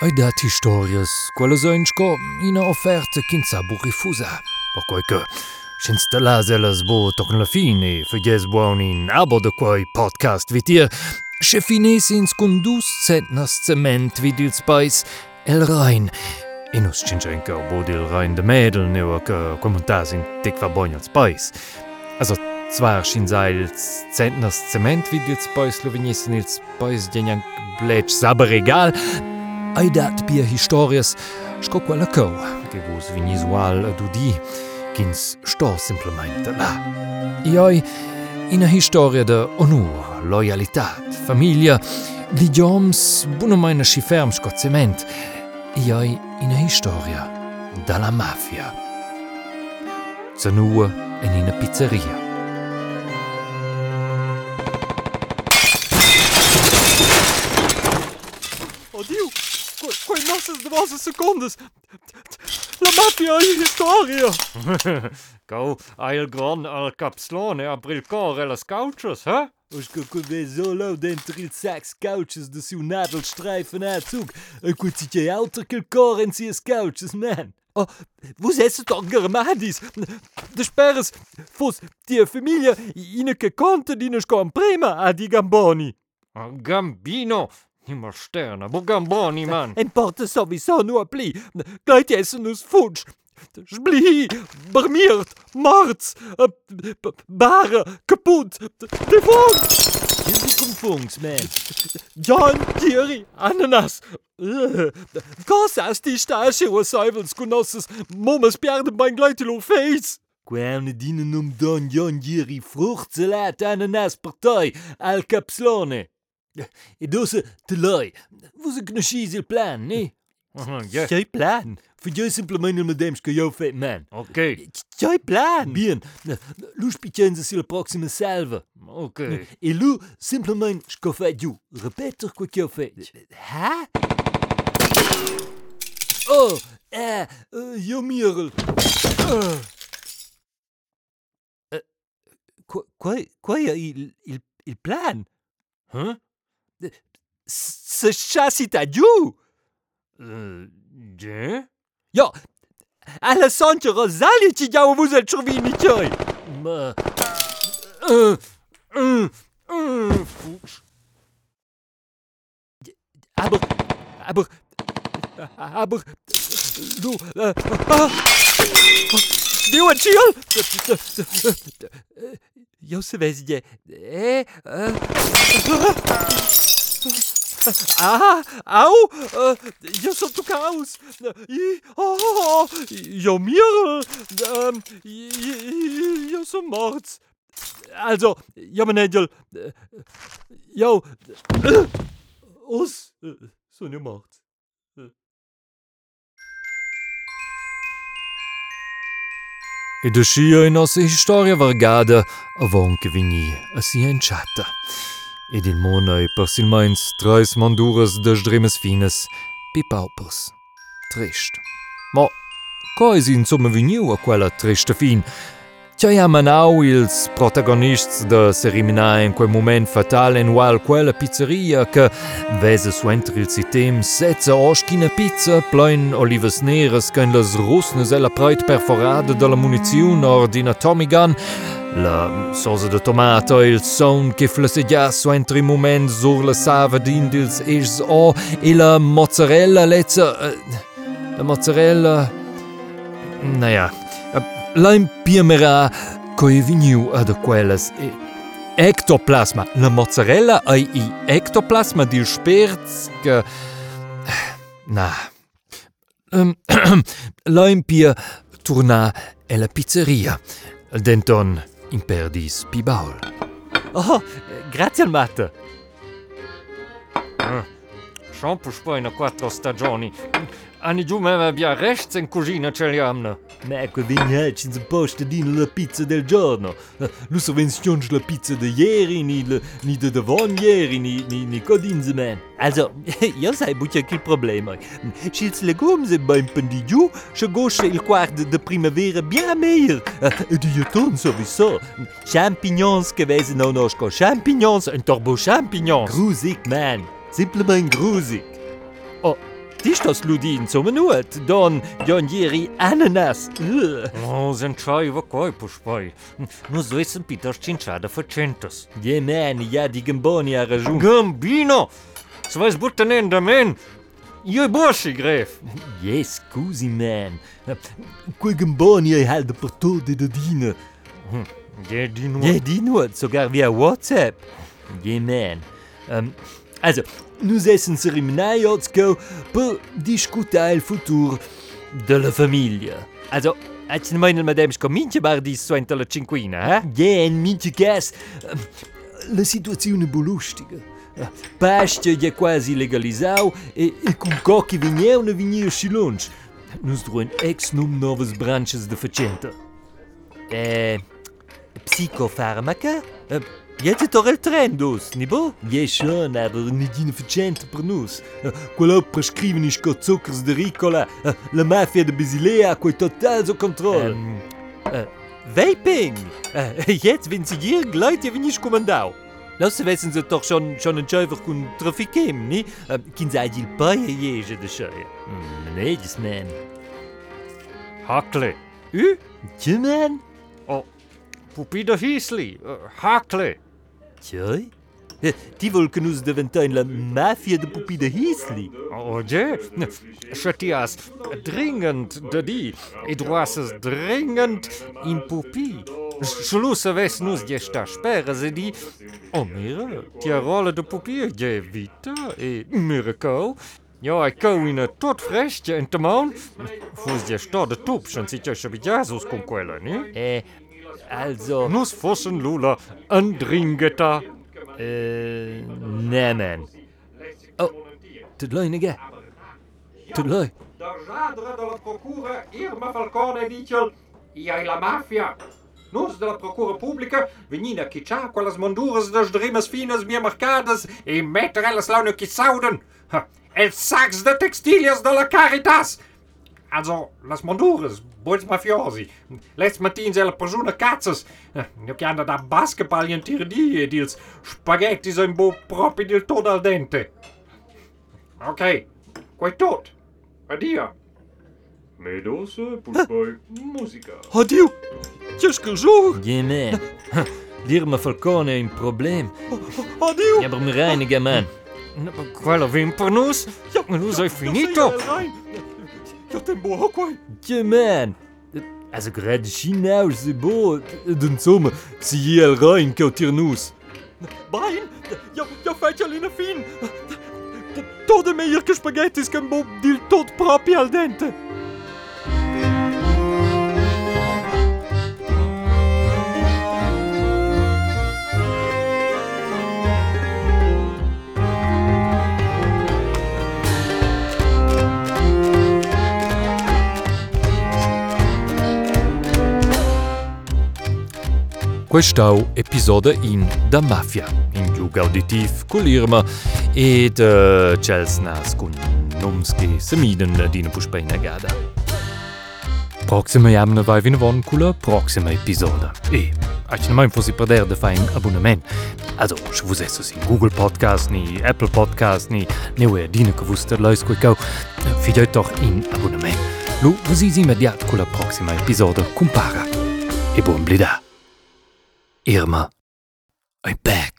Hai dat historias, quella soinco ina offerta chin sabu rifusa. Per quei che, senza las ellas bo toccano la fine, fagies buon in abo de quei podcast vitir, che finis ins con dus centnas cement vid ils pais el Rhein. E nus cincenca bo dil Rhein de Mädel neo che commentas in tic va bogn als pais. Also, zwar schien seils centnas cement vid ils pais lo venissen ils pais genian blech saber egal, Ai dat bia historias sco quella cou, che vos vinis ual ad udi, chins sto simplemente là. Ioi, ina historia de onur, loyalitat, famiglia, digioms, buna meine schi ferm sco cement. Ioi, ina historia dalla mafia. Zanua en ina pizzeria. Oddio, que, quei nossas devosas secondas. La mafia in historia. Go, il gran al capslone a brilcor e las couches, hè? Os que que vê solo dentro il sax couches de seu nadelstreifen Herzog. E quid si che alter che il cor in sias couches, man. Oh, vos esses doch germadis. De sperres, fos die familie ine che conta di ne scom prima a di gamboni. Gambino, immer Sterne, bo Gamboni, man. Importa sowieso nur pli. Gleit essen us futsch. Spli, barmiert, marz, äh, bare, kaputt, defont. Musikum Funks, man. John, Kiri, Ananas. Cosas die stasche o saivels conosses mommas pierde mein gleitelo face. Quaune dienen um Don John Jiri Fruchtsalat Ananas Partei al Capslone. Idosa, telai. Você conheces plan, plano, né? Jij plan. Voor jou simplemente uma demos que eu man. Ok. Jij plan. Bien. Nous pequenas se a próxima salva. Ok. Et nous, simplement, ce que eu feito. Repete o que eu feito. Ha? Oh, Eh euh, Yo, Mirl Quoi, quoi, quoi, il, il, il plan? Hein Huh? Se chasitadju! De? Ja, Alessandro Zalici ja vous êtes chovinitoi! Aber, aber, aber, du, ah, ah, ah du, Jill! Se vezje, eh, äh, Ah, au, äh, jo so tu caos, i, oh, jo mir, ähm, jo so mords. Also, ja, mein Angel, äh, jo, äh, os, äh, so ne mords. E de scia in nossa historia vargada avon che vini a si enciata. Ed il mona e persilmeins treis manduras de stremes fines pi paupers. Trist. Ma coi si insomma viniu a quella triste fin? Tja ja Manau ils protagonists de Serimina en quel moment fatal en wal quella pizzeria che vese suentril sitem setze oschkina pizza plein olives neres qu'en las russnes ella preit perforade de la muniziun or d'ina Tommy Gun La sosa de tomato il son che flessegia so entri moment sur la sava d'indils is o e la mozzarella lezza... Uh, la mozzarella... Naja... la impiemera coi viniu ad quelles e ectoplasma. La mozzarella ai i. Ectoplasma di sperz che na. Um, la impia turna e la pizzeria denton imperdis pi baul Oh, grazie al matte. Shampoo in quattro stagioni. Anni giù me abbia rechts in cucina ce li hanno. ecco vignacci in posto di la pizza del giorno. Lu sovvenzioni la pizza de ieri, ni, ni de davon ieri, ni, ni, ni codinze man. Also, io sai buccia che il problema. Schils legums e beim pendigiu, se gosce il quart de primavera bien meilleur. E di jeton sowieso. Champignons che wesen no nosco. Champignons, un turbo champignons. Grusig, man. Simplement grusig. Ti stos ludin zum nuot, don Jon Jeri Ananas. Ugh. Oh, senčajva kaj pušpaj. No, zdaj sem pital ščinčada facentas. Je man, ja di gamboni a ragiun. Gambino! Svej zbutanen da men! Io je boši gref! Je, scusi man. Quei gamboni hai halt per tot de dina. Je di nu. Je di nuot, sogar via WhatsApp. Je man. Um, also, nous essen cerimoniai go per discutar il futur de la famiglia. Also, Hați mai nel madame scomince bar di suenta la cinquina, eh? Je, in mince um, La situazione bulustica. Pastia è quasi legalizau e, e con cocchi vigneu ne vigneu silunch. Nus druen ex num novas branches de facenta. Eh, psicofarmaca? Eh, Jedzie to trendus, nie bo? Jeszcze, aber nie din facente per nus. Quello eh, prescrivenis co zuckers de ricola, eh, la mafia de Basilea coi total so control. Um, ehm, uh, eh, vaping! Uh, jetzt, wenn sie je gleich, wenn ich kommandau. Lassen ze sie doch schon, schon einen Schäufer und Trafikim, ne? Uh, Kind zei die Beie jege de Schäufer. Mm, nee, dus man. Hakle. Ü? Uh? Tja, man? Oh, Hiesli, uh, Hakle. Tjoi? Di wol genus de Ventinler Mafir de Pupi de Hiesli. Oje Chatias dringend de Di E droases dringend im Pupi. Schlusse wes nus Di sta sperre se Di O Mere Di rolle de Pupier je vita e Myko. Jo e ko in et tot frechtje en te maun Fos Dir sta de Topp schon si se be Jasus kom kwellen. E also... Nus fossen lula, en dringeta. Äh, nee, man. Oh, tut loi, nige. Tut loi. Da jadre de la procura Irma Falcone dice Ia la mafia. Nus de la procura pública venina quichá quelles monduras das drimes finas mia marcadas e metter elas laune quisauden. Ha, El sacs de textilias de la Caritas. Also, las monduras, bądź mafiosi. Lecz zijn zelle persona katsas. Jak ja da basketball in tirdie, dils spaghetti zijn bo propi del dente. Oké, okay. Adieu. tot. Adio. Medos, musica. Adio. Tjus gezoog. Jimmy. Dir falcone in probleem. Adio. Ja, maar me reinigen, man. Quello vimpernos? Ja, maar nu zijn finito joten quoi Je man. As a grad chinau ze bo d'un somme, si el rein que tirnus. Bain, jo jo fetchel in a fin. Todo meilleur que spaghetti, c'est can bo dil tot propi al dente. Questau episode in da Mafia, in giug auditiv col Irma e de Chelsnas cun nums che semiden dina puspeina gada. Proxima jamna vai vin von cula proxima episode. E Aici mai fosi perder de fa un abonnement. Also, se vos essos in Google Podcast, ni Apple Podcast, ni neue vos der leus cau, fidioi doch in abonnement. Lu, vos is immediat cula proxima episode compara. E buon blida. Irma, I beg.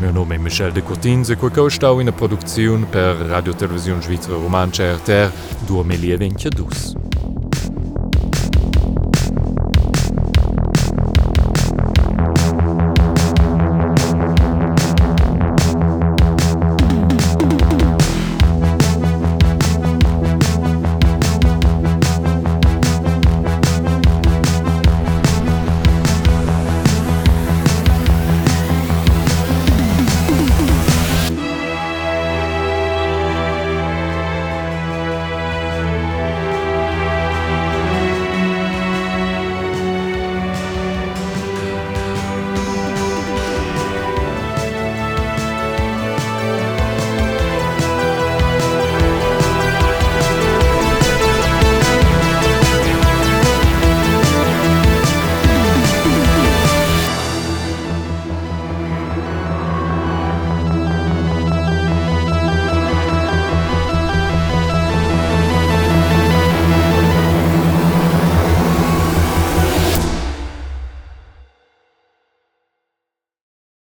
Meu nome é Michel de Cortins e quei stau ina produziun per Radiotelevision Svizra Romancia RTR 2022.